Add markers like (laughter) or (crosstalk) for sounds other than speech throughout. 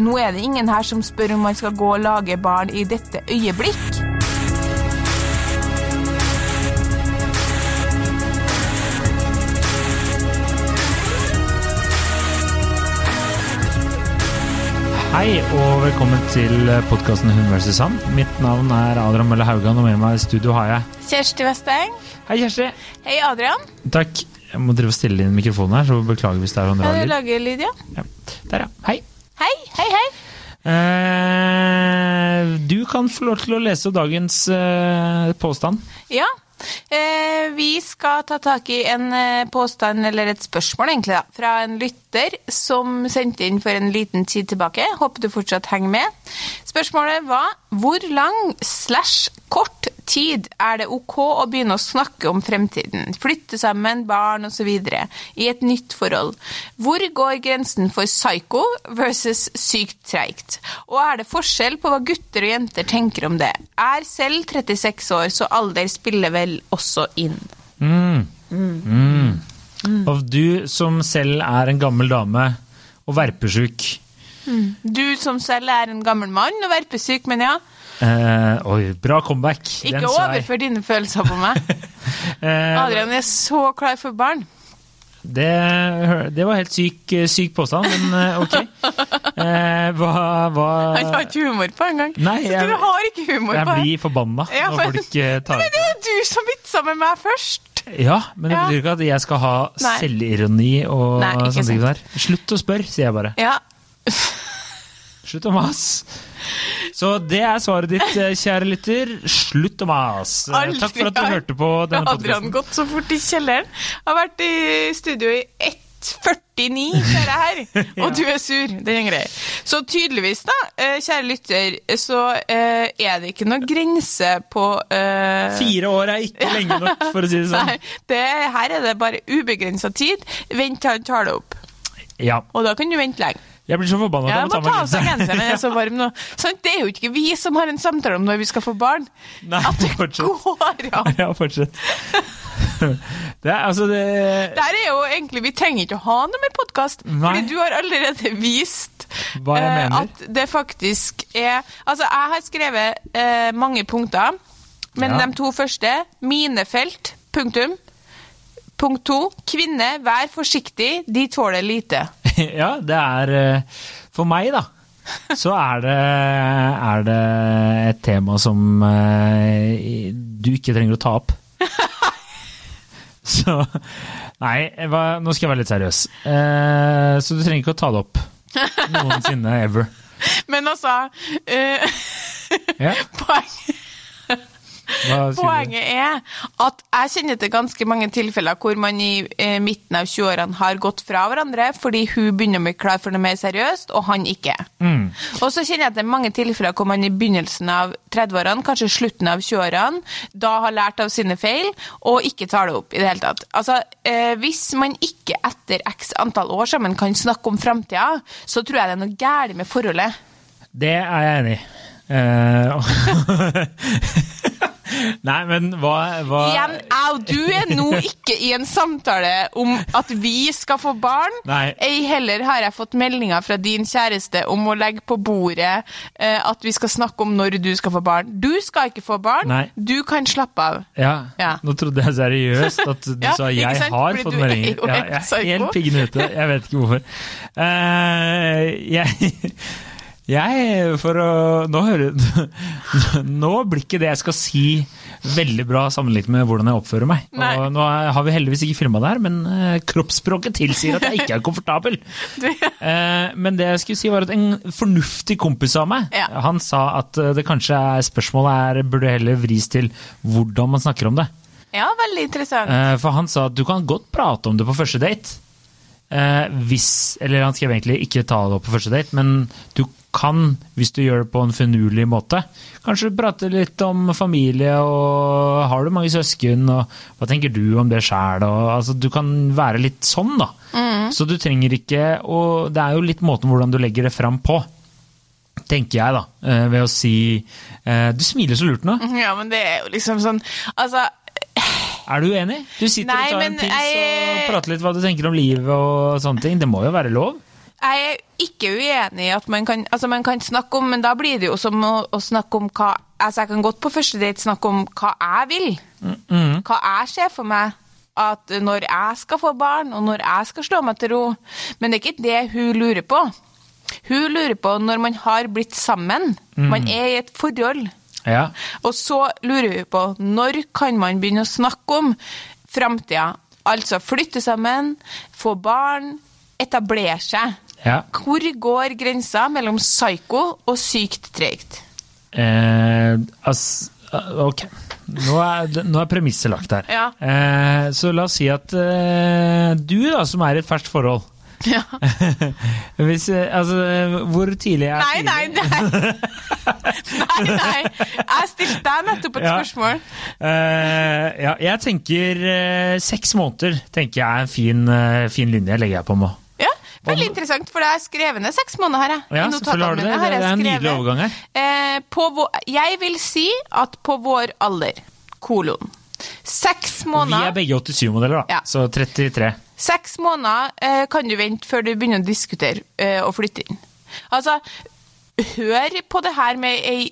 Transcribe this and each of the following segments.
nå er det ingen her som spør om man skal gå og lage barn i dette øyeblikk. Hei og velkommen til podkasten Hun vs. Sand. Mitt navn er Adrian Mølle Haugan, og med meg i studio har jeg Kjersti Vesteng. Hei, Kjersti. Hei, Adrian. Takk. Jeg må drive og stille inn mikrofonen her, så beklager hvis det er sånn Ja, rar du lyd. lager lyd, ja. Ja. Der, ja. Hei. Hei, hei, hei. Eh, du kan få lov til å lese dagens eh, påstand. Ja. Eh, vi skal ta tak i en eh, påstand, eller et spørsmål egentlig, da, fra en lytter som sendte inn for en liten tid tilbake. Håper du fortsatt henger med. Spørsmålet var hvor lang slash kort tid er det ok å begynne å snakke om fremtiden? Flytte sammen, barn osv. i et nytt forhold. Hvor går grensen for psycho versus sykt treigt? Og er det forskjell på hva gutter og jenter tenker om det? Er selv 36 år, så alder spiller vel også inn. Mm. Mm. Og du som selv er en gammel dame og verpesjuk Du som selv er en gammel mann og verpesyk, men ja, eh, Oi, bra comeback. ikke jeg. overfør dine følelser på meg. (laughs) Eh, Adrian er så klar for barn. Det, det var helt syk, syk påstand, men eh, ok. Eh, hva, hva (laughs) Han har ikke humor på engang. Jeg- Du har ikke humor Jeg på blir forbanna Ja, når folk eh, tar Men det var du som vitsa med meg først! Ja, men det betyr ikke at jeg skal ha Nei. selvironi og Nei, sånne ting der. Slutt å spørre, sier jeg bare. Ja. Slutt å mase. Så det er svaret ditt, eh, kjære lytter. Slutt å mase. Eh, Takk for at du hørte på denne Adrian podkasten. gått så fort i kjelleren. Har vært i studio i 1.49, ser jeg her. (laughs) Og du er sur. Den er grei. Så tydeligvis, da, eh, kjære lytter, så er det ikke noe grense på uh... Fire år er ikke lenge nok, for å si det sånn. (laughs) Nei, det, her er det bare ubegrensa tid. Vent til han tar det opp. Ja, Og da kan du vente lenge. Jeg blir så forbanna Ja, jeg må må ta av seg genseren, den er så varm nå. Sånn, Det er jo ikke vi som har en samtale om når vi skal få barn. Nei, At det fortsett. går an. (laughs) Ja, fortsett. (laughs) Det er altså det Der er jo egentlig, Vi trenger ikke å ha noe mer podkast, fordi du har allerede vist Hva jeg mener. at det faktisk er Altså, jeg har skrevet uh, mange punkter, men Ja. de to første minefelt, punktum. Punkt to kvinne, vær forsiktig, de tåler lite. (laughs) Ja, det er eh, For meg, da, så er det, er det et tema som eh, du ikke trenger å ta opp. (laughs) Så Nei, hva, nå skal jeg være litt seriøs. Eh, så du trenger ikke å ta det opp noensinne ever. (laughs) Men altså uh, Ja, poeng, hva sier du? Poenget er at jeg kjenner til ganske mange tilfeller hvor man i eh, midten av 20-årene har gått fra hverandre fordi hun begynner å bli klar for noe mer seriøst, og han ikke. Mm. Og så kjenner jeg til mange tilfeller hvor man i begynnelsen av 30-årene, kanskje slutten av 20-årene, da har lært av sine feil og ikke tar det opp i det hele tatt. Altså, eh, hvis man ikke etter x antall år sammen kan snakke om framtida, så tror jeg det er noe galt med forholdet. Det er jeg enig i. Eh, (laughs) Nei, men hva, hva Igjen, au, du er nå ikke i en samtale om at vi skal få barn. Nei. Ei heller har jeg fått meldinger fra din kjæreste om å legge på bordet eh, at vi skal snakke om når du skal få barn. Du skal ikke få barn. Nei. Du kan slappe av. Ja, Ja. nå trodde jeg seriøst at du (laughs) Ja, sa 'jeg sant? har Fordi fått er meldinger'. Ja, jeg er helt piggen ute. Jeg vet ikke hvorfor. Uh, (laughs) jeg, jeg For å Nå hører (laughs) Nå blir ikke det jeg skal si veldig bra sammenlignet med hvordan jeg oppfører meg. Nei. Og nå har vi heldigvis ikke filma det her, men eh, kroppsspråket tilsier at jeg ikke er komfortabel. (laughs) Eh, Men det jeg skulle si var at en fornuftig kompis av meg, Ja. han sa at eh, det kanskje er spørsmålet er, burde heller vris til hvordan man snakker om det. ja, veldig interessant. For han sa at du kan godt prate om det på første date. Eh, hvis Eller han skrev egentlig ikke ta det opp på første date, men du kan, hvis du gjør det på en finurlig måte, kanskje prate litt om familie og har du mange søsken og hva tenker du om det sjæl? Altså, du kan være litt sånn, da. Så du trenger ikke Og det er jo litt måten hvordan du legger det fram på. Tenker jeg, da. eh, Ved å si eh, Du smiler så lurt nå. Ja, men det er jo liksom sånn Altså, Er du uenig? Du sitter Nei, og tar en pils jeg- og prater litt hva du tenker om livet og sånne ting. Det må jo være lov? Jeg er ikke uenig i at man kan, altså man kan snakke om, men da blir det jo som å, å snakke om hva Altså, jeg kan godt på første date snakke om hva jeg vil. Hva jeg ser for meg at når jeg skal få barn, og når jeg skal slå meg til ro. Men det er ikke det hun lurer på. Hun lurer på når man har blitt sammen. Man er i et forhold. Ja. Og så lurer vi på når kan man begynne å snakke om framtida. Altså flytte sammen, få barn, etablere seg. ja. Hvor går grensa mellom psyko og sykt tregt? Eh, altså ok. Nå er, nå er premisset lagt her. Ja. Eh, så la oss si at eh, du, da, som er i et ferskt forhold (laughs) Ja. Hvis, eh, altså, Hvor tidlig er Nei, nei, tidlig? nei. (laughs) nei, nei. Jeg stilte deg nettopp et Ja. spørsmål. Uh, ja, jeg tenker uh, seks måneder tenker jeg er en fin, uh, fin linje, legger jeg på meg. Ja, Veldig interessant, for det er skrevet ned seks måneder her. jeg. Ja, selvfølgelig har du det. notatene Det er en nydelig overgang her. Eh, på vår, jeg vil si at på vår alder, kolon, seks Vi er begge 87-modeller, da. Ja. Så 33. Seks måneder eh, kan du vente før du begynner å diskutere eh, å flytte inn. Altså, hør på det her med ei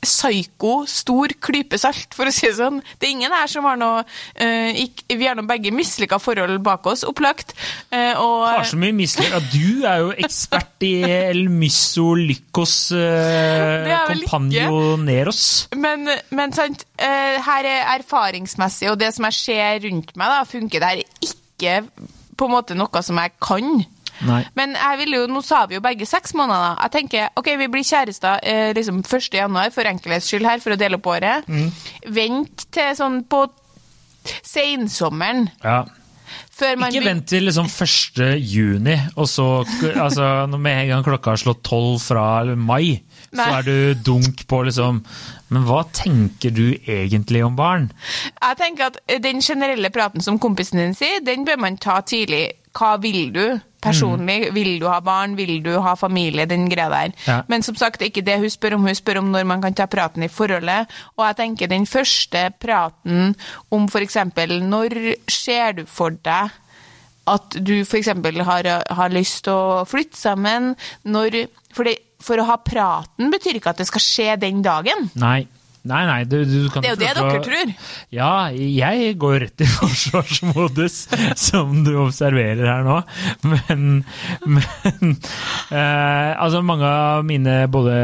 psyko, stor klype salt, for å si det sånn. Det er ingen her som har noe eh, ikk- Vi har nå begge mislykka forhold bak oss, opplagt. eh, og, Har så mye mislykka du er jo ekspert i El Misso Lycos eh, vel ikke. Compagnoneros. Men, men sant, eh, her er erfaringsmessig, og det som jeg ser rundt meg, da, funker det her ikke på en måte noe som jeg kan. Nei. Men jeg vil jo, nå sa vi jo begge seks måneder. da. Jeg tenker, ok, vi blir kjærester eh, liksom 1. januar, for enkelhets skyld her, for å dele opp året. Mm. Vent til sånn på sensommeren, Ja. Ikke vent til liksom 1. juni, og så (laughs) altså, med en gang klokka har slått tolv fra mai, så er du dunk på liksom Men hva tenker du egentlig om barn? Jeg tenker at den generelle praten som kompisen din sier, den bør man ta tidlig. Hva vil du personlig? Vil du ha barn? Vil du ha familie? Den greia der. Ja. Men som sagt, ikke det hun spør om. Hun spør om når man kan ta praten i forholdet. Og jeg tenker den første praten om f.eks. når ser du for deg at du f.eks. Har, har lyst til å flytte sammen når For, det, for å ha praten betyr ikke at det skal skje den dagen. Nei. Nei, nei, du, du kan Det er jo det dere tror. Ja, jeg går rett i (laughs) forsvarsmodus, som du observerer her nå. Men, men eh, altså mange av mine både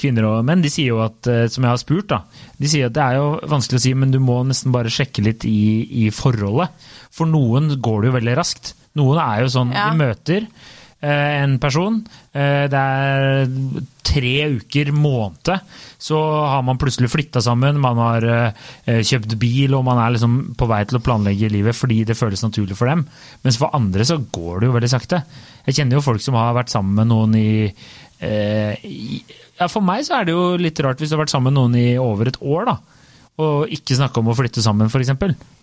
kvinner og menn, de sier jo at, eh, som jeg har spurt, da, de sier at det er jo vanskelig å si, men du må nesten bare sjekke litt i, i forholdet. For noen går det jo veldig raskt. Noen er jo sånn, Ja. de møter eh, en person, eh, det er tre uker, måned, så har man plutselig flytta sammen, man har eh, kjøpt bil, og man er liksom på vei til å planlegge livet fordi det føles naturlig for dem. Mens for andre så går det jo veldig sakte. Jeg kjenner jo folk som har vært sammen med noen i eh, i- ja, For meg så er det jo litt rart hvis du har vært sammen med noen i over et år, da. Og ikke snakke om å flytte sammen, f.eks.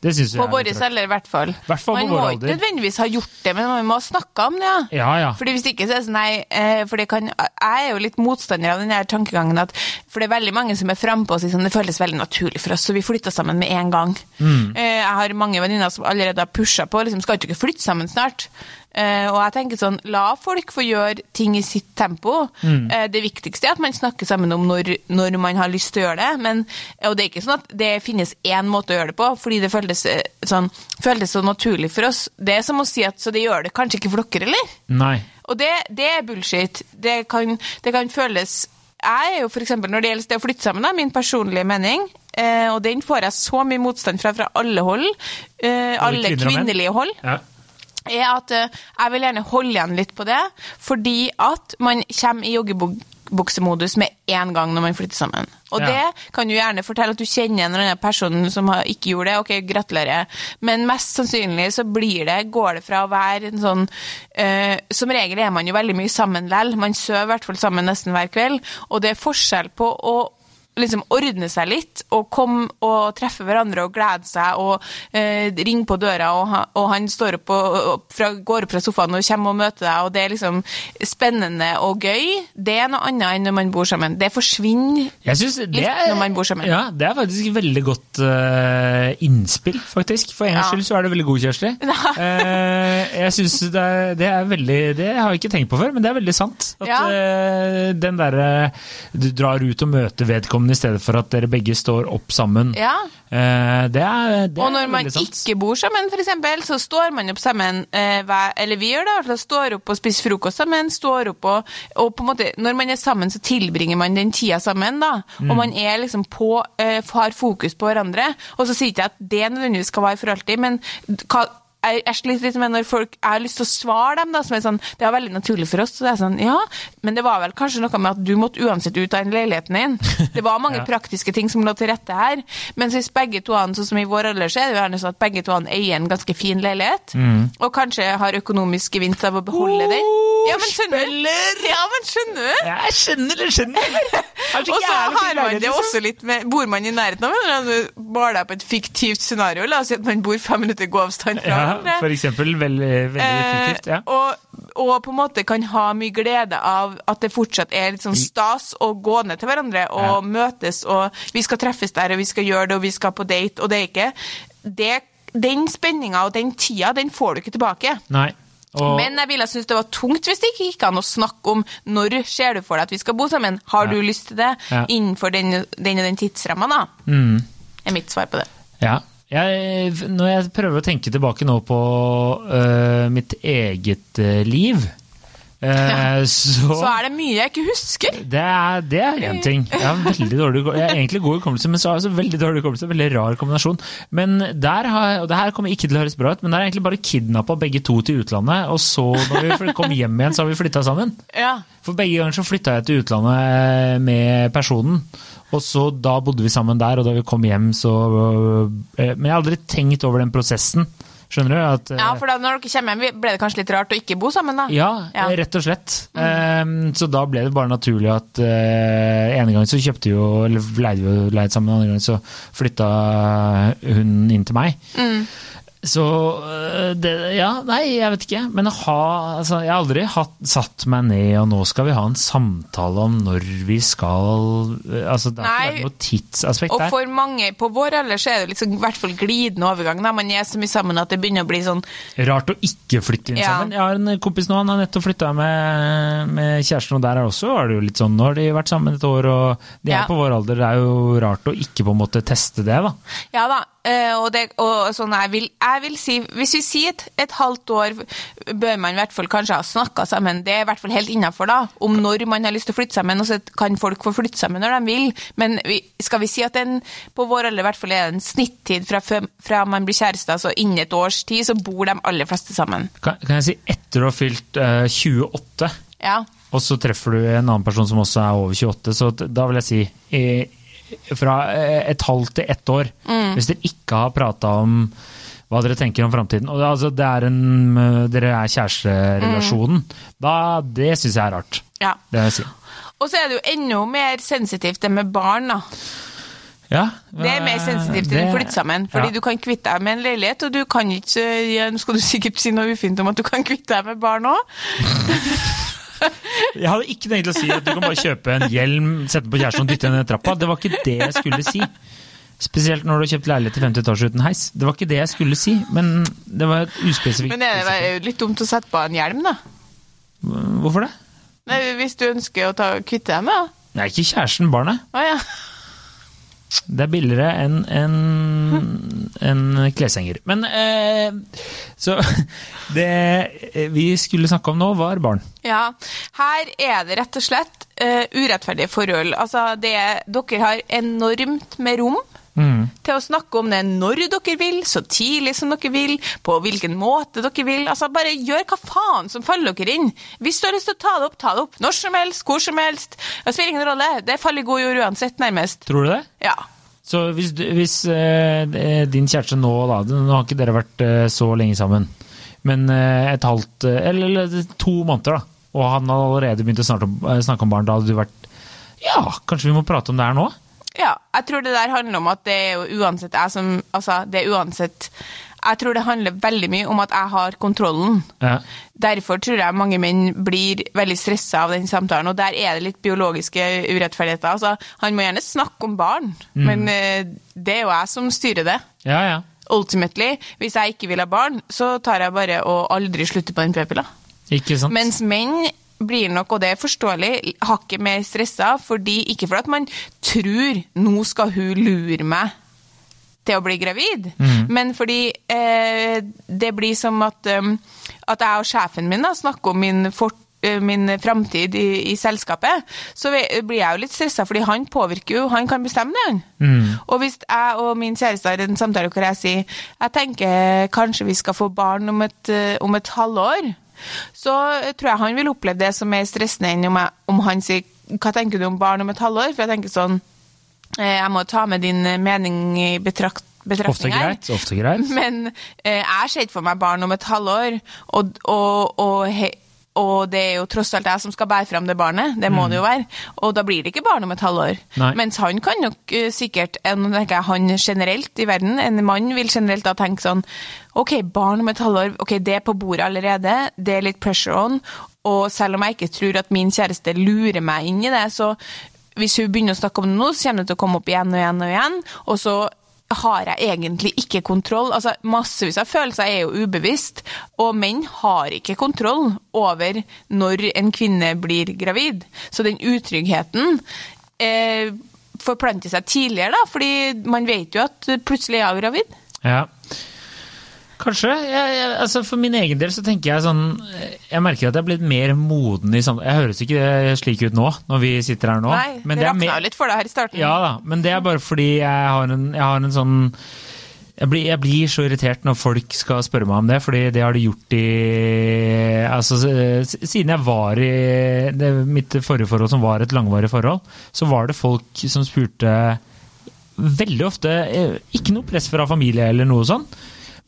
Det syns jeg På vår alder, i hvert fall. Man må ikke nødvendigvis ha gjort det, men man må ha snakka om det. ja. Ja, ja. Fordi hvis ikke så er det sånn, nei, eh, for det kan, Jeg er jo litt motstander av den her tankegangen at For det er veldig mange som er frampå og sier sånn det føles veldig naturlig for oss, så vi flytta sammen med en gang. Mm. Eh, Jeg har mange venninner som allerede har pusha på liksom, skal ikke flytte sammen snart. Eh, og jeg tenker sånn, La folk få gjøre ting i sitt tempo. Mm. Eh, det viktigste er at man snakker sammen om når, når man har lyst til å gjøre det. Men, og det er ikke sånn at det finnes én måte å gjøre det på, fordi det føles, eh, sånn, føles så naturlig for oss. Det er som å si at så det gjør det kanskje ikke for dere, eller? Nei. Og det, det er bullshit. Det kan, det kan føles Jeg er jo eksempel, Når det gjelder det å flytte sammen, da, min personlige mening, eh, og den får jeg så mye motstand fra fra alle hold, eh, alle kvinner kvinnelige hold, Ja. Er at eh, jeg vil gjerne holde igjen litt på det, fordi at man kommer i joggebuksemodus med en gang når man flytter sammen. Og Ja. det kan du gjerne fortelle at du kjenner en eller annen person som har, ikke gjorde det. Ok, gratulerer. Men mest sannsynlig så blir det, går det fra å være en sånn uh, Som regel er man jo veldig mye sammen lell. Man sover i hvert fall sammen nesten hver kveld. Og det er forskjell på å liksom ordne seg litt og komme og treffe hverandre og glede seg og eh, ringe på døra, og, og han står opp og, og fra, går opp fra sofaen og kommer og møter deg, og det er liksom spennende og gøy, det er noe annet enn når man bor sammen. Det forsvinner det litt når man bor sammen. Ja, det er faktisk veldig godt uh, innspill, faktisk. For en gangs Ja. skyld så er det veldig god, Kjersti. (laughs) uh, jeg synes det, det er veldig Det har jeg ikke tenkt på før, men det er veldig sant. At Ja. uh, den derre Du drar ut og møter vedkommende i stedet for at dere begge står opp sammen. Ja. Eh, det er, det Og er når man ikke bor sammen, eksempel, så står man opp sammen, eh, hver, eller vi gjør det, i hvert fall, står opp og spiser frokost sammen, står opp og, og på en måte, når man er sammen, så tilbringer man den tida sammen, da. Mm. Og man er liksom på, eh, har fokus på hverandre. Og så sier ikke jeg at det nødvendigvis skal være for alltid, men hva, jeg, jeg sliter litt med når folk Jeg har lyst til å svare dem, da, som er sånn Det er veldig naturlig for oss. Så det er sånn, ja, men det var vel kanskje noe med at du måtte uansett ut av den leiligheten din. Det var mange (laughs) Ja. praktiske ting som lå til rette her. Mens hvis begge to, sånn som i vår alder, så er det jo gjerne sånn at begge to eier en ganske fin leilighet. Mm. Og kanskje har økonomisk gevinst av å beholde den. Ja, men skjønner du? Ja, men skjønner du? Jeg skjønner det, skjønner! Er (laughs) Og så har man det liksom. også litt med Bor man i nærheten av hverandre? Maler jeg på et fiktivt scenario? La oss si at man bor fem minutter gåavstand fra Ja, for eksempel. Veldig, veldig effektivt. Ja. Eh, og, og på en måte kan ha mye glede av at det fortsatt er litt sånn stas å gå ned til hverandre og møtes, og vi skal treffes der, og vi skal gjøre det, og vi skal på date, og det er ikke det, Den spenninga og den tida, den får du ikke tilbake. Nei. Og, Men jeg ville synes det var tungt hvis det ikke gikk an å snakke om når ser du for deg at vi skal bo sammen. Har du lyst til det Ja. innenfor den, den den tidsramma, da? mm. er mitt svar på det. Ja. Jeg, når jeg prøver å tenke tilbake nå på uh, mitt eget øh, liv, øh, så, Så er det mye jeg ikke husker. det er, det er én ting. Jeg har veldig dårlig Jeg har egentlig god hukommelse, men så har jeg også veldig dårlig hukommelse. Veldig rar kombinasjon. Men der har jeg, og det her kommer ikke til å høres bra ut, men der har jeg egentlig bare kidnappa begge to til utlandet, og så, når vi kom hjem igjen, så har vi flytta sammen. Ja. For begge ganger så flytta jeg til utlandet eh, med personen. Og så da bodde vi sammen der, og da vi kom hjem så eh, Men jeg har aldri tenkt over den prosessen. Skjønner du? At, eh, ja, for da når dere kommer hjem, ble det kanskje litt rart å ikke bo sammen, da? ja, Ja. eh, rett og slett. Eh, så da ble det bare naturlig at uh, ene gang så kjøpte vi jo, eller leide vi jo leid sammen, andre gang så flytta hun inn til meg. Mm. Så øh, det, Ja, nei, jeg vet ikke. Men ha, altså, jeg har aldri hatt, satt meg ned og nå skal vi ha en samtale om når vi skal øh, altså Det har ikke vært noe tidsaspekt Og der. for mange på vår alder så er det liksom, i hvert fall glidende overgang. Da. Man er så mye sammen at det begynner å bli sånn Rart å ikke flytte inn Ja. sammen. Jeg har en kompis nå, han har nettopp flytta med, med kjæresten, og der er også er det jo litt sånn Nå har de vært sammen et år, og de er Ja. på vår alder. Det er jo rart å ikke på en måte teste det, da. Ja da. Eh, Og, det, og sånn jeg vil, jeg vil si Hvis vi sier et, et halvt år, bør man i hvert fall kanskje ha snakka sammen. Det er i hvert fall helt innafor, da. Om når man har lyst til å flytte sammen. Og så kan folk få flytte sammen når de vil. Men vi, skal vi si at den på vår alder i hvert fall er en snittid fra, fra man blir kjærester, altså innen et års tid, så bor de aller fleste sammen. Kan, kan jeg si etter å ha fylt uh, 28 Ja. og så treffer du en annen person som også er over 28, så da vil jeg si eh, fra eh, et halvt til ett år, Mm. hvis dere ikke har prata om hva dere tenker om framtiden, og det, altså, det er en, eh, dere er kjæresterelasjonen, da, det syns jeg er rart. ja. Det jeg si. Og så er det jo enda mer sensitivt det med barn, da. Ja, Det er mer sensitivt enn å flytte sammen. Fordi ja. du kan kvitte deg med en leilighet, og du kan ikke Nå skal du sikkert si noe ufint om at du kan kvitte deg med barn òg. (laughs) Jeg hadde ikke tenkt å si at du kan bare kjøpe en hjelm, sette på kjæresten og dytte henne ned trappa. Det var ikke det jeg skulle si. Spesielt når du har kjøpt leilighet i 50 etasje uten heis. Det var ikke det jeg skulle si, men det var et uspesifikt Men det er jo litt dumt å sette på en hjelm, da? Hvorfor det? Nei, hvis du ønsker å ta, kvitte deg med det? Nei, ikke kjæresten, barnet. Å ja. Det er billigere enn en, en kleshenger. Men eh, Så (laughs) det vi skulle snakke om nå, var barn. ja. Her er det rett og slett uh, urettferdige forhold. Altså, det, dere har enormt med rom. Til å snakke om det når dere vil, så tidlig som dere vil, på hvilken måte dere vil. Altså, Bare gjør hva faen som faller dere inn. Hvis du har lyst til å ta det opp, ta det opp. Når som helst, hvor som helst. Det spiller ingen rolle. Det faller i god jord uansett, nærmest. Tror du det? Ja. Så hvis, hvis eh, din kjæreste nå, da Nå har ikke dere vært eh, så lenge sammen, men eh, et halvt eh, eller, eller to måneder, da, og han hadde allerede begynt å eh, snakke om barn, da hadde du vært Ja, kanskje vi må prate om det her nå? Ja, jeg tror det der handler om at det er jo uansett jeg som Altså, det er uansett Jeg tror det handler veldig mye om at jeg har kontrollen. Ja. Derfor tror jeg mange menn blir veldig stressa av den samtalen, og der er det litt biologiske urettferdigheter. Altså, han må gjerne snakke om barn, men eh, det er jo jeg som styrer det. ja, ja. Ultimately, hvis jeg ikke vil ha barn, så tar jeg bare og aldri slutter på den p-pilla. Ikke sant? Mens menn blir nok, og det er forståelig, hakket mer stressa, fordi, ikke fordi at man tror nå skal hun lure meg til å bli gravid, men fordi eh, det blir som at, um, at jeg og sjefen min da, snakker om min fort eh, min framtid i, i selskapet, så blir jeg jo litt stressa, fordi han påvirker jo, han kan bestemme det, han. Og hvis jeg og min kjæreste har en samtale hvor jeg sier jeg tenker kanskje vi skal få barn om et, eh, om et halvår, så tror jeg han vil oppleve det som mer stressende enn om, jeg, om han sier hva tenker du om barn om et halvår? For jeg tenker sånn eh, jeg må ta med din mening i betrakt, Ofte greit. Ofte greit. (laughs) Men eh, jeg ser ikke for meg barn om et halvår, og, og, og, he, og det er jo tross alt jeg som skal bære fram det barnet, det må det jo være. Og da blir det ikke barn om et halvår. Nei. Mens han kan nok eh, sikkert, eh, nå tenker jeg han generelt i verden, en mann vil generelt da tenke sånn Ok, barn om et halvår, ok, det er på bordet allerede, det er litt pressure on, og selv om jeg ikke tror at min kjæreste lurer meg inn i det, så hvis hun begynner å snakke om det nå, så kommer det til å komme opp igjen og igjen og igjen, og så har jeg egentlig ikke kontroll. Altså, Massevis av følelser er jo ubevisst, og menn har ikke kontroll over når en kvinne blir gravid. Så den utryggheten eh, forplanter seg tidligere, da, fordi man vet jo at plutselig er hun gravid. Ja. Kanskje. Jeg, jeg, altså for min egen del så tenker jeg sånn Jeg merker at jeg er blitt mer moden i samtale. Jeg høres ikke slik ut nå, når vi sitter her nå. Nei, men det det rakna jo litt for deg her i starten. Ja da, men det er bare fordi jeg har en, jeg har en sånn jeg blir, jeg blir så irritert når folk skal spørre meg om det, fordi det har de gjort i altså, Siden jeg var i det, mitt forrige forhold, som var et langvarig forhold, så var det folk som spurte veldig ofte eh, Ikke noe press fra familie eller noe sånn,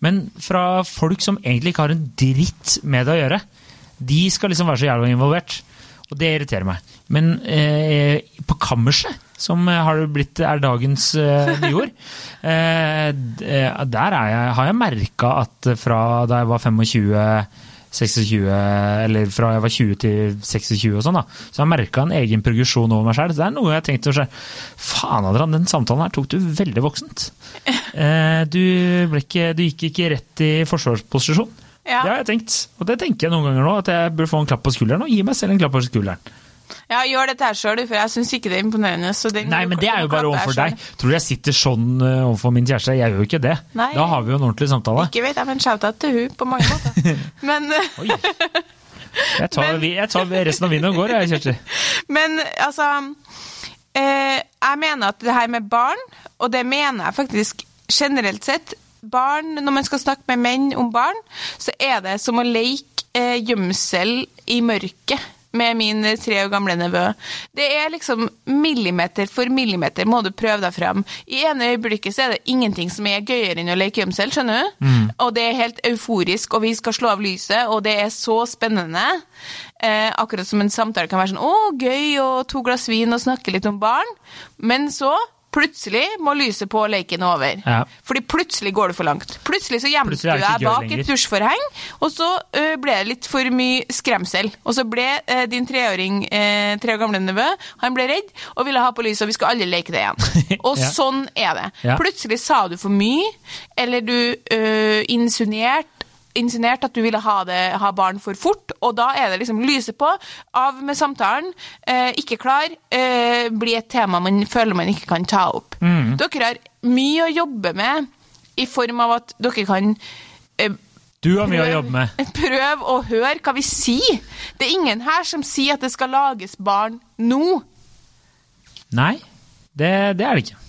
men fra folk som egentlig ikke har en dritt med det å gjøre. De skal liksom være så jævla involvert. Og det irriterer meg. Men eh, på kammerset, som har blitt, er dagens eh, nyord, (laughs) eh, eh, der er jeg, har jeg merka at fra da jeg var 25 26, eller fra jeg var 20 til 26 og sånn, da. Så jeg merka en egen progresjon over meg sjøl. Det er noe jeg har tenkt å se. Faen, Adrian, den samtalen her tok du veldig voksent. (laughs) Eh, du, ble ikke, du gikk ikke rett i forsvarsposisjon. Ja. Det har jeg tenkt. Og det tenker jeg noen ganger nå, at jeg burde få en klapp på skulderen. Og gi meg selv en klapp på skulderen. Ja, gjør dette her sjøl, for jeg syns ikke det er imponerende. Nei, men det er jo bare overfor deg. Tror du jeg sitter sånn eh, overfor min kjæreste? Jeg gjør jo ikke det. Nei. Da har vi jo en ordentlig samtale. Ikke vet jeg, men shout-out til hun på mange måter. (laughs) Men, Oi. Jeg tar, Men- jeg tar resten av vinen og går, jeg, Kjersti. (laughs) men altså eh, Jeg mener at det her med barn, og det mener jeg faktisk generelt sett barn, Når man skal snakke med menn om barn, så er det som å leke eh, gjemsel i mørket. Med min tre år gamle nevø. Det er liksom millimeter for millimeter må du prøve deg fram. I ene øyeblikket så er det ingenting som er gøyere enn å leke gjemsel, skjønner du? Og det er helt euforisk, og vi skal slå av lyset, og det er så spennende. Eh, akkurat som en samtale kan være sånn å, gøy, og to glass vin og snakke litt om barn. Men så Plutselig må lyset på og leken over. Ja. Fordi plutselig går det for langt. Plutselig så gjemte er du deg bak lenger. et dusjforheng, og så ø, ble det litt for mye skremsel. Og så ble ø, din treåring, uh, tre år gamle nevø, han ble redd og ville ha på lyset, og vi skal alle leke det igjen. (laughs) Og Ja. sånn er det. Ja. Plutselig sa du for mye, eller du uh, insinuert insinuert at du ville ha, det, ha barn for fort, og da er det liksom lyset på, av med samtalen, eh, ikke klar, eh, blir et tema man føler man ikke kan ta opp. Mm. Dere har mye å jobbe med i form av at dere kan eh, Du har mye å jobbe med. (laughs) Prøv å høre hva vi sier. Det er ingen her som sier at det skal lages barn nå. Nei, det, det er det ikke.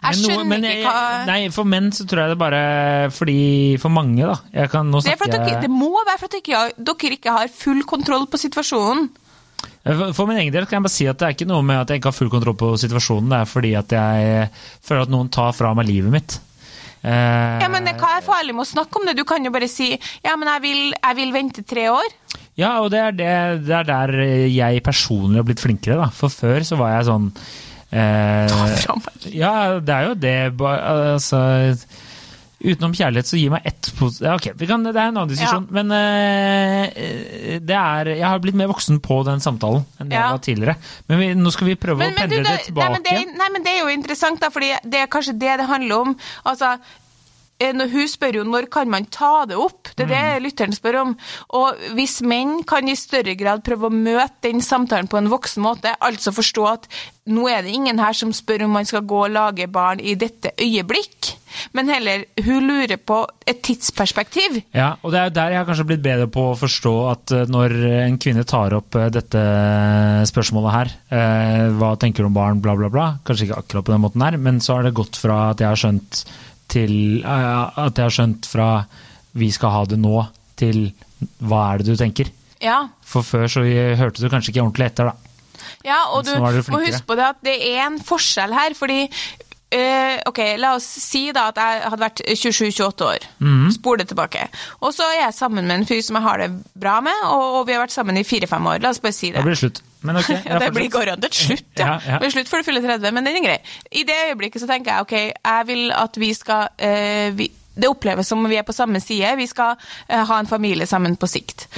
Jeg Men skjønner men ikke jeg- hva Nei, for menn så tror jeg det bare fordi For mange, da. Jeg kan, nå det, er snakker dere, det må være for at dere, ikke dere ikke har full kontroll på situasjonen. For- For min egen del kan jeg bare si at det er ikke noe med at jeg ikke har full kontroll på situasjonen. Det er fordi at jeg føler at noen tar fra meg livet mitt. Eh, Ja, men Hva er farlig med å snakke om det? Du kan jo bare si ja, men jeg vil, jeg vil vente tre år. Ja, og det er, det, det er der jeg personlig har blitt flinkere. da. For før så var jeg sånn Eh, ja, det er jo det. Altså Utenom kjærlighet, så gi meg ett. Ja, ok, vi kan, det er en annen diskusjon. Men eh, det er Jeg har blitt mer voksen på den samtalen enn det Ja. jeg var tidligere. Men vi, nå skal vi prøve Men, å pendle du, det, tilbake. nei, men det, nei, men det er jo interessant, da, fordi det er kanskje det det handler om. Altså, hun spør jo når kan man ta det opp, det er det Mm. lytteren spør om. Og hvis menn kan i større grad prøve å møte den samtalen på en voksen måte, altså forstå at nå er det ingen her som spør om man skal gå og lage barn i dette øyeblikk, men heller hun lurer på et tidsperspektiv. Ja, og det er der jeg har kanskje blitt bedre på å forstå at eh, når en kvinne tar opp eh, dette spørsmålet her, eh, hva tenker du om barn, bla, bla, bla, kanskje ikke akkurat på den måten her, men så har det gått fra at jeg har skjønt til eh, at jeg har skjønt fra vi skal ha det nå, til hva er det du tenker? Ja, For før så hørte du kanskje ikke ordentlig etter, da. Ja, og du du må huske på det at det er en forskjell her, fordi Uh, ok, La oss si da at jeg hadde vært 27-28 år. Mm. Spol det tilbake. Og så er jeg sammen med en fyr som jeg har det bra med, og, og vi har vært sammen i fire-fem år. La oss bare si det. Da blir det slutt. Men ok, (laughs) Ja, det blir garantert slutt, ja. Ja, ja. Slutt før du fyller 30, men den er grei. I det øyeblikket så tenker jeg ok, jeg vil at vi skal eh, vi, Det oppleves som om vi er på samme side. Vi skal eh, ha en familie sammen på sikt.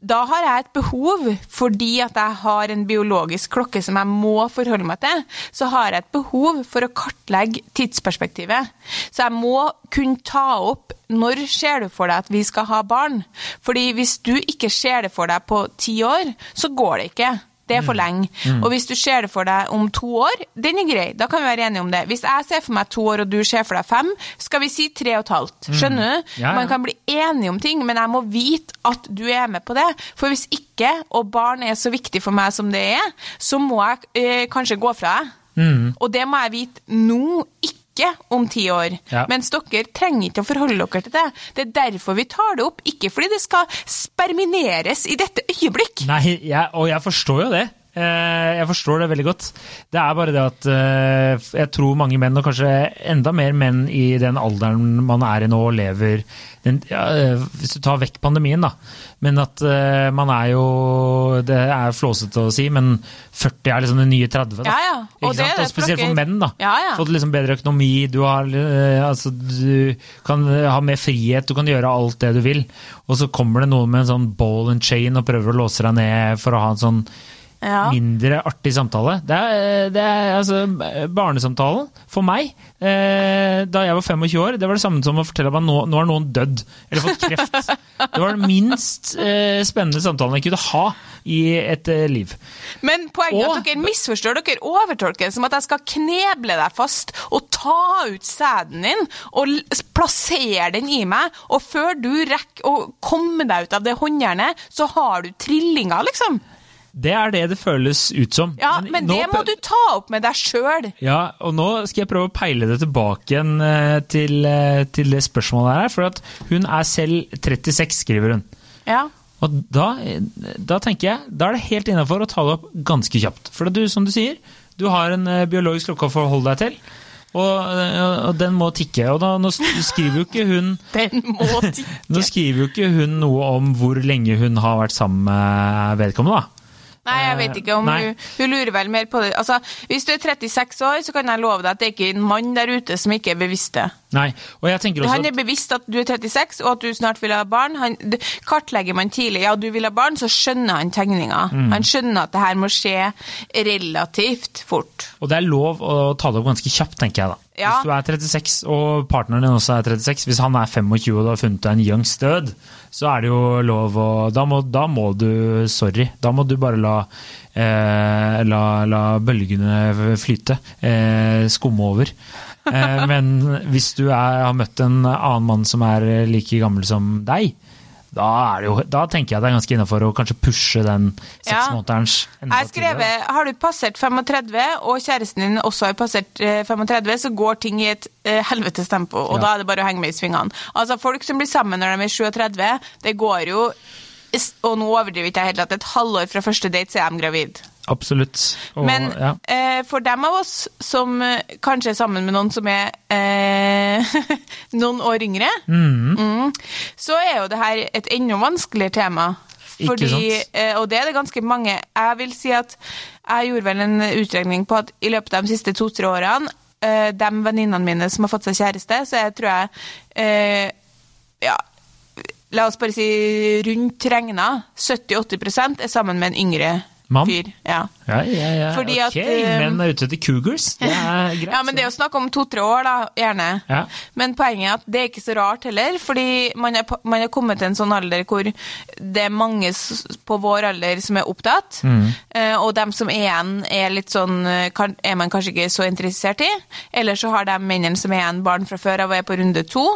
Da har jeg et behov, fordi at jeg har en biologisk klokke som jeg må forholde meg til, så har jeg et behov for å kartlegge tidsperspektivet. Så jeg må kunne ta opp når ser du for deg at vi skal ha barn? Fordi hvis du ikke ser det for deg på ti år, så går det ikke. Det er for lenge. Og hvis du ser det for deg om to år, den er grei. Da kan vi være enige om det. Hvis jeg ser for meg to år, og du ser for deg fem, skal vi si tre og et halvt. Skjønner du? Ja, ja. Man kan bli enige om ting, men jeg må vite at du er med på det. For hvis ikke, og barn er så viktig for meg som det er, så må jeg eh, kanskje gå fra deg. Mm. Og det må jeg vite nå, ikke om ti år. Ja. Mens dere trenger ikke å forholde dere til det. Det er derfor vi tar det opp, ikke fordi det skal spermineres i dette øyeblikk. Nei, jeg, og jeg forstår jo det. Eh, Jeg forstår det veldig godt. Det er bare det at eh, jeg tror mange menn, og kanskje enda mer menn i den alderen man er i nå, og lever den, ja, eh, Hvis du tar vekk pandemien, da. Men at man er jo Det er flåsete å si, men 40 er liksom det nye 30. Da. Ja, ja. Og det? Og spesielt for menn. da. Ja, ja. Fått liksom bedre økonomi, du, har, altså, du kan ha mer frihet, du kan gjøre alt det du vil. Og så kommer det noen med en sånn ball and chain og prøver å låse deg ned for å ha en sånn Ja. mindre artig samtale. Det er, det er altså Barnesamtalen, for meg, eh, da jeg var 25 år, det var det samme som å fortelle at nå, nå har noen dødd eller fått kreft. (laughs) Det var den minst eh, spennende samtalen jeg kunne ha i et eh, liv. Men poenget er at dere misforstår, dere overtolker det som at jeg skal kneble deg fast og ta ut sæden din og plassere den i meg, og før du rekker å komme deg ut av det håndjernet, så har du trillinger, liksom. Det er det det føles ut som. Ja, men men det må du ta opp med deg sjøl. Ja, og nå skal jeg prøve å peile det tilbake igjen eh, til, eh, til det spørsmålet her. For at hun er selv 36, skriver hun. Ja. Og da, da tenker jeg, da er det helt innafor å ta det opp ganske kjapt. For du, som du sier, du har en eh, biologisk klokke å forholde deg til. Og, eh, og den må tikke. Og da, nå skriver jo ikke hun (laughs) Den må (laughs) tikke. nå skriver jo ikke hun noe om hvor lenge hun har vært sammen med vedkommende, da. Nei, jeg vet ikke om Nei. hun, hun lurer vel mer på det. Altså, hvis du er 36 år, så kan jeg love deg at det er ikke en mann der ute som ikke er bevisst det. Nei, og jeg tenker også Han er bevisst at du er 36, og at du snart vil ha barn. Han, kartlegger man tidlig ja, du vil ha barn, så skjønner han tegninga. Mm. Han skjønner at det her må skje relativt fort. Og det er lov å ta det opp ganske kjapt, tenker jeg da. Ja. Hvis du er 36 og partneren din også er 36, hvis han er 25 og du har funnet deg en youngs død, så er det jo lov å da må, da må du Sorry. Da må du bare la, eh, la, la bølgene flyte. Eh, skumme over. Eh, men hvis du er, har møtt en annen mann som er like gammel som deg, da, er det jo, da tenker jeg det er ganske innafor å kanskje pushe den Ja. seksmånederens tidligere. skrevet, Har du passert 35, og kjæresten din også har passert eh, 35, så går ting i et eh, helvetes tempo, og Ja. da er det bare å henge med i svingene. Altså, Folk som blir sammen når de er 37, det går jo og nå overdriver ikke jeg helt at et halvår fra første date så er de gravid. Absolutt. Og, Men ja. eh, for dem av oss som eh, kanskje er sammen med noen som er eh, (laughs) noen år yngre, mm, så er jo det her et enda vanskeligere tema. Fordi, eh, og det er det ganske mange. Jeg vil si at jeg gjorde vel en utregning på at i løpet av de siste to-tre årene, eh, de venninnene mine som har fått seg kjæreste, så jeg tror jeg eh, Ja, la oss bare si rundt regna 70-80% er sammen med en yngre Mann? fyr. Ja. Ja, ja, ja. Fordi ok, at, eh, menn er ute etter cougars. Det er (laughs) greit. ja, men det er jo snakk om to-tre år, da, gjerne. Ja. Men poenget er at det er ikke så rart heller, fordi man er, man er kommet til en sånn alder hvor det er mange på vår alder som er opptatt, mm. og dem som er igjen er litt sånn, eh, er man kanskje ikke så interessert i, eller så har de mennene som er igjen barn fra før av og er på runde to,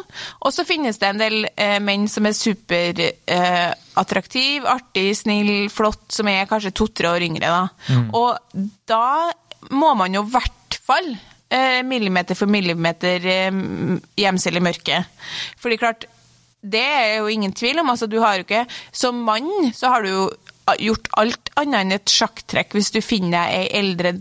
og så finnes det en del eh, menn som er super eh, attraktiv, artig, snill, flott, som er kanskje to-tre år yngre. Da. Og da må man jo i hvert fall eh, millimeter for millimeter eh, gjemsel i mørket. Fordi klart, det er jo ingen tvil om. altså du har jo ikke, Som mann så har du jo gjort alt annet enn et sjakktrekk hvis du finner ei eldre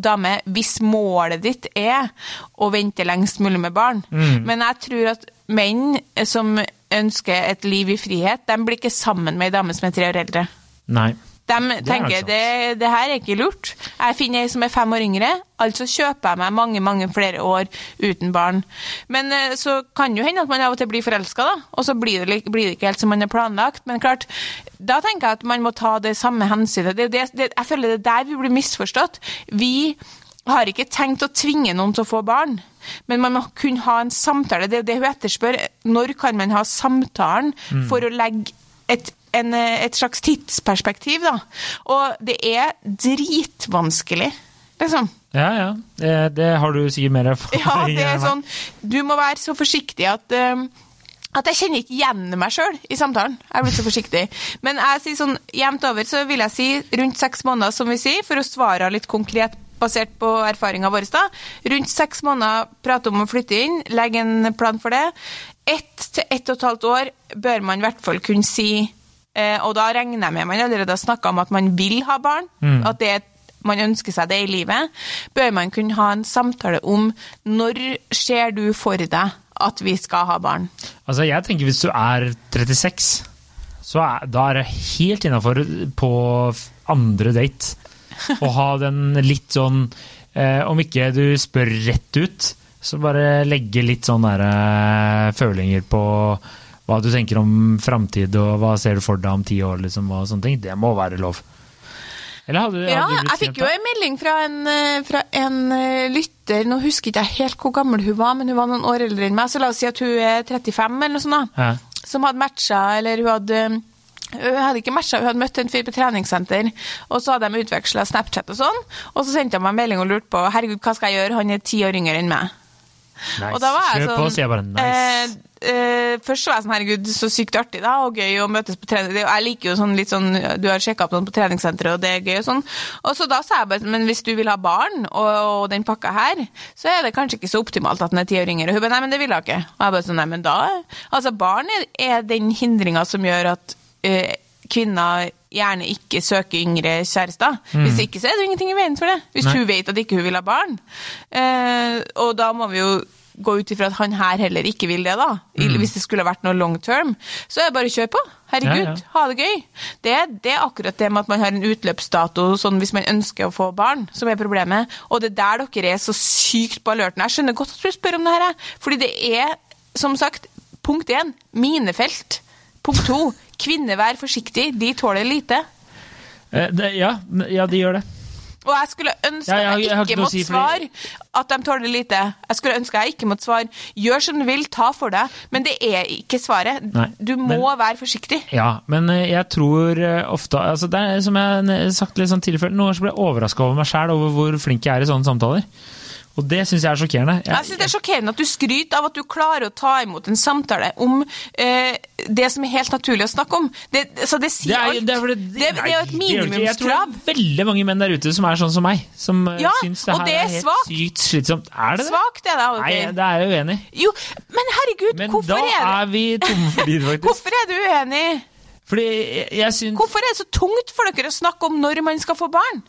dame, hvis målet ditt er å vente lengst mulig med barn. Men jeg tror at menn som ønsker et liv i frihet, de blir ikke sammen med ei dame som er tre år eldre. Nei. De tenker det, det her er ikke lurt. Jeg finner ei som er fem år yngre, altså kjøper jeg meg mange mange flere år uten barn. Men eh, så kan jo hende at man av og til blir forelska, da, og så blir det, blir det ikke helt som man har planlagt. Men klart, da tenker jeg at man må ta det samme hensynet. Det, det, det, jeg føler det er der vi blir misforstått. Vi har ikke tenkt å tvinge noen til å få barn. Men man må kunne ha en samtale. Det er det hun etterspør. Når kan man ha samtalen for å legge et, en, et slags tidsperspektiv, da. Og det er dritvanskelig, liksom. Ja, ja. Det, det har du sikkert mer erfaring Ja, det er sånn Du må være så forsiktig at um, at jeg kjenner ikke igjen meg sjøl i samtalen. Jeg er blitt så forsiktig. Men jeg sier sånn jevnt over så vil jeg si rundt seks måneder, som vi sier, for å svare litt konkret basert på erfaringa vår. da. Rundt seks måneder prate om å flytte inn, legge en plan for det. Ett til ett og et halvt år bør man i hvert fall kunne si eh, Og da regner jeg med man allerede har snakka om at man vil ha barn. At det er man ønsker seg det i livet, bør man kunne ha en samtale om når ser du for deg at vi skal ha barn? Altså, jeg tenker hvis du er 36, så er, da er det helt innafor på andre date å ha den litt sånn eh, Om ikke du spør rett ut, så bare legge litt sånn der, eh, følinger på hva du tenker om framtid, og hva ser du for deg om ti år, liksom, og sånne ting. Det må være lov. Eller hadde, Ja, hadde jeg fikk jo en melding fra en, eh, fra en eh, lytter, nå husker ikke jeg helt hvor gammel hun var, men hun var noen år eldre enn meg, så la oss si at hun er 35 eller noe sånt da, Ja. som hadde matcha, eller hun hadde hun hadde ikke matcha, hun hadde møtt en fyr på treningssenter, og så hadde de utveksla Snapchat og sånn, og så sendte han meg en melding og lurte på herregud, hva skal jeg gjøre, han er ti år yngre enn meg. Nice. Og da var jeg sånn på, sier jeg bare nice. eh, eh, Først så var jeg sånn, herregud, så sykt artig da, og gøy å møtes på trening. Jeg liker jo sånn litt sånn, du har sjekka opp noen på treningssenteret, og det er gøy og sånn. Og så da sa jeg bare, men hvis du vil ha barn, og, og den pakka her, så er det kanskje ikke så optimalt at den er ti år yngre. Og hun bare, nei, men det vil jeg ikke. Og jeg bare sånn, nei, men da Altså, barn er, er den hindringa som gjør at kvinner gjerne ikke søker yngre kjærester. Hvis ikke, så er det jo ingenting i veien for det. Hvis Nei. hun vet at ikke hun vil ha barn. Eh, og da må vi jo gå ut ifra at han her heller ikke vil det, da. Mm. Hvis det skulle vært noe long term. Så er det bare å kjøre på. Herregud, Ja, ja. ha det gøy. Det, det er akkurat det med at man har en utløpsdato sånn hvis man ønsker å få barn, som er problemet. Og det er der dere er så sykt på alerten. Jeg skjønner godt at du spør om det her, fordi det er, som sagt, punkt én, minefelt. Punkt to, kvinner vær forsiktig, de tåler lite. Eh, det, ja, ja, de gjør det. Og jeg skulle ønske Ja, jeg jeg jeg ikke måtte si, svare at de tåler lite. Jeg skulle ønske jeg ikke måtte svare. Gjør som du vil, ta for deg. Men det er ikke svaret. Nei, Du må men- være forsiktig. Ja, men eh, jeg tror eh, ofte altså Det er som jeg har sagt litt sånn tidligere noen ganger så blir jeg overraska over meg sjæl over hvor flink jeg er i sånne samtaler. Og det syns jeg er sjokkerende. Jeg synes Det er sjokkerende at du skryter av at du klarer å ta imot en samtale om eh, det som er helt naturlig å snakke om. Det, så det det sier er, alt. det, er, det, det, det er jo et ikke. Jeg tror det er veldig mange menn der ute som er sånn som meg. Som eh, Ja, syns det her er er helt sykt slitsomt. Er det det? Svakt er det av Nei, det er jeg uenig i. Jo, men herregud, Men hvorfor er det Men da er vi (laughs) tomme for tid, faktisk. Hvorfor er du uenig? Fordi jeg, jeg syns Hvorfor er det så tungt for dere å snakke om når man skal få barn?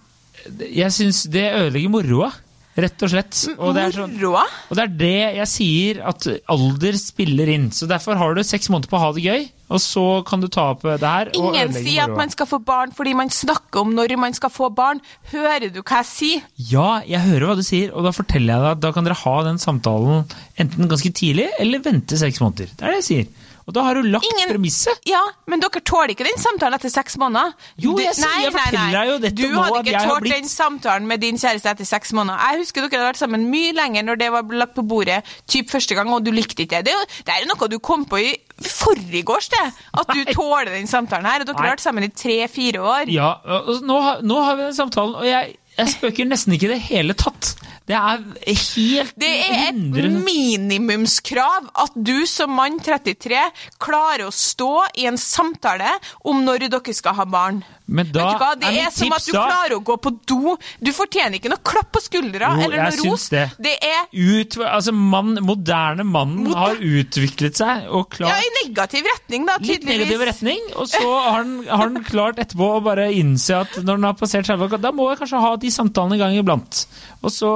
Jeg syns det ødelegger moroa, rett og slett. Og det, er sånn, og det er det jeg sier, at alder spiller inn. Så derfor har du seks måneder på å ha det gøy, og så kan du ta opp det her. Ingen sier at man skal få barn fordi man snakker om når man skal få barn. Hører du hva jeg sier? Ja, jeg hører hva du sier, og da forteller jeg deg at da kan dere ha den samtalen enten ganske tidlig, eller vente seks måneder. Det er det jeg sier. Og da har du lagt Ingen- premisset. Ja, men dere tåler ikke den samtalen etter seks måneder. Jo, Du- jeg sier- jeg forteller deg jo dette Du nå hadde at ikke jeg har tålt den samtalen med din kjæreste etter seks måneder. Jeg husker dere hadde vært sammen mye lenger når det var lagt på bordet typ første gang, og du likte ikke det. Det er, jo, det er jo noe du kom på i forgårs, det. At du Nei. tåler den samtalen her. Og dere Nei. har vært sammen i tre-fire år. Ja, nå, har- nå har vi den samtalen, og jeg, jeg spøker nesten ikke i det hele tatt. Det er helt Det er et 100 minimumskrav at du som mann 33 klarer å stå i en samtale om når dere skal ha barn. Men da Vet du hva? Det er er, som at du da- klarer å gå på do. Du fortjener ikke noe klapp på skuldra Jo, eller noe ros. det. Det er ut, altså mann, moderne mannen Moder- har utviklet seg og ja, i negativ retning, da, litt negativ retning, og så har han, har han klart etterpå å bare innse at når han har passert 30 år, da må jeg kanskje ha de samtalene en gang iblant. Og så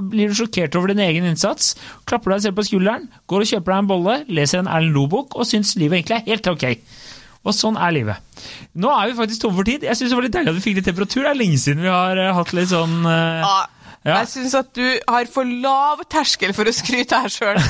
blir du sjokkert over din egen innsats, klapper deg selv på skulderen, går og kjøper deg en bolle, leser en Erlend Loe-bok og syns livet egentlig er helt ok. Og sånn er livet. Nå er vi faktisk tomme for tid. Jeg syns det var litt deilig at vi fikk litt temperatur. Det er lenge siden vi har eh, hatt litt sånn uh, Ja. Ja. Jeg syns at du har for lav terskel for å skryte her sjøl. (laughs)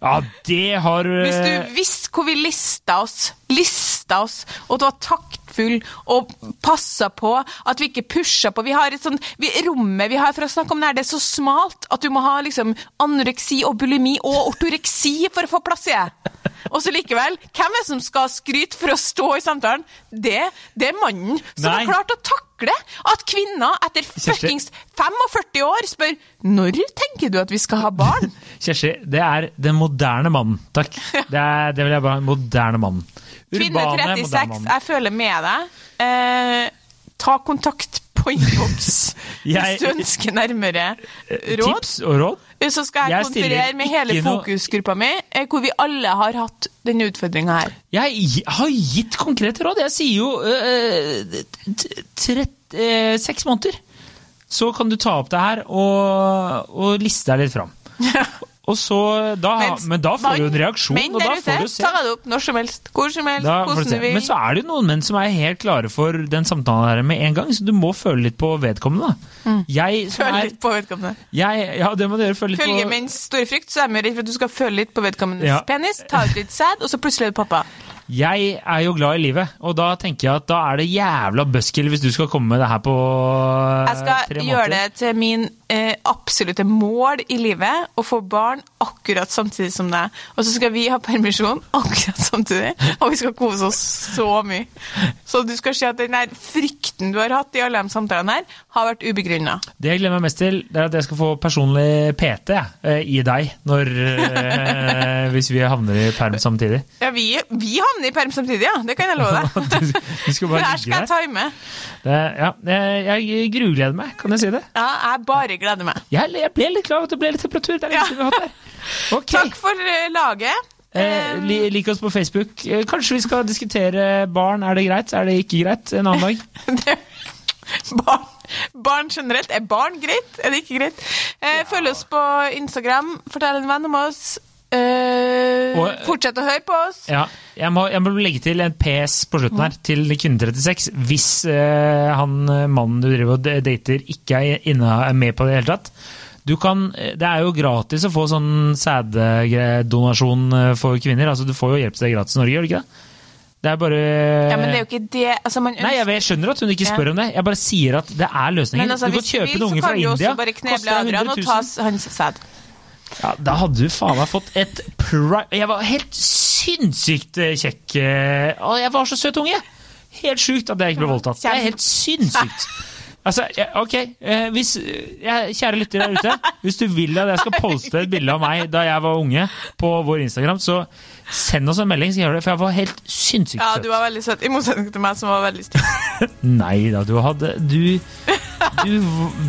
Ja, det har eh, Hvis du visste hvor vi lista oss, lista oss, og du var taktfull og passa på at vi ikke pusha på Vi har et sånt, vi, Rommet vi har for å snakke om det her, det er så smalt at du må ha liksom anoreksi og bulimi og ortoreksi for å få plass i det. Og så likevel, hvem er det som skal skryte for å stå i samtalen? Det, det er mannen som Nei. har klart å takle at kvinner etter fuckings 45 år spør når tenker du at vi skal ha barn? (laughs) Kjersti, det er den moderne mannen. Takk. (laughs) Det, er, det vil jeg bare ha. Moderne mannen. Urbane, Kvinne 36, mannen. jeg føler med deg. Eh, ta kontakt på innboks (laughs) Jeg- hvis du ønsker nærmere råd. Tips og råd? Så skal jeg, Jeg konferere med hele fokusgruppa mi, eh, hvor vi alle har hatt denne utfordringa her. Jeg har gitt konkrete råd. Jeg sier jo øh, trett- seks måneder. Så kan du ta opp det her og, og liste deg litt fram. (laughs) Og så, da, Mens men da får du en reaksjon, Men og da får du se. Ta det opp når som helst, hvor som helst, hvordan du vil. Men så er det jo noen menn som er helt klare for den samtalen her med en gang, så du må føle litt på vedkommende. da. Jeg som Mm. Er litt på vedkommende. jeg, Ja, det må gjøre. Føle litt Følge på menns store frykt, så er vi redd for at du skal føle litt på vedkommendes Ja. penis, ta ut litt sæd, og så plutselig er det pappa. Jeg er jo glad i livet, og da tenker jeg at da er det jævla buskill hvis du skal komme med det her på tre måneder. Jeg skal gjøre det til min eh, absolutte mål i livet å få barn akkurat samtidig som deg. Og så skal vi ha permisjon akkurat samtidig, og vi skal kose oss så mye. Så du skal se at den der frykten du har hatt i alle de samtalene her, har vært ubegrunna. Det jeg gleder meg mest til, det er at jeg skal få personlig PT eh, i deg når, eh, hvis vi havner i perm samtidig. Ja, vi, vi havner i perm samtidig, ja. Det kan jeg love (laughs) deg. Du, du skal Det bare her ligge skal jeg der. time. Det, ja, jeg, jeg grugleder meg, kan jeg si det? Ja, jeg bare gleder meg. Jeg, jeg ble litt glad at det ble litt temperatur. Det er lenge siden vi har hatt det. (laughs) Okay. Takk for eh, laget. Eh, li, lik oss på Facebook. Eh, kanskje vi skal diskutere barn. Er det greit? Er det ikke greit? En annen dag. (laughs) Barn, barn generelt. Er barn greit? Er det ikke greit? Eh, følg oss på Instagram. Fortell en venn om oss. Eh, Og- fortsett å høre på oss. Ja, jeg må, jeg må legge til en PS på slutten her, til kvinne 36. Hvis eh, han eh, mannen du driver og dater, ikke er, inne, er med på det i det hele tatt. Du kan, eh, det er jo gratis å få sånn sæddonasjon for kvinner. altså Du får jo hjelp til det gratis i Norge, gjør du ikke det? Det er bare Ja, men det er jo ikke det altså, man Nei, jeg, vet- jeg skjønner at hun ikke spør om det. Jeg bare sier at det er løsningen. Men altså, du kan kjøpe vil, en unge fra India. koster Adrian 100 og 000. ta s- hans sæd. Ja, da hadde du faen meg fått et pri... Jeg var helt sinnssykt eh, kjekk. Og jeg var så søt unge! Helt sjukt at jeg ikke ble voldtatt. Det er helt sinnssykt. (laughs) Altså, ok, eh, hvis, eh, Kjære lytter der ute. Hvis du vil at jeg skal poste et bilde av meg da jeg var unge på vår Instagram, så send oss en melding, så gjør det, for jeg var helt sinnssykt Ja, du var veldig søt. I motsetning til meg, som var veldig stygg. (laughs) Nei da, du hadde Du, du,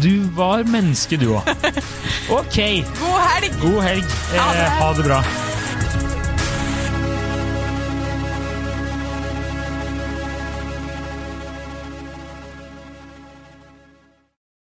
du var menneske, du òg. (laughs) Ok, God helg! god helg. Eh, ha det bra.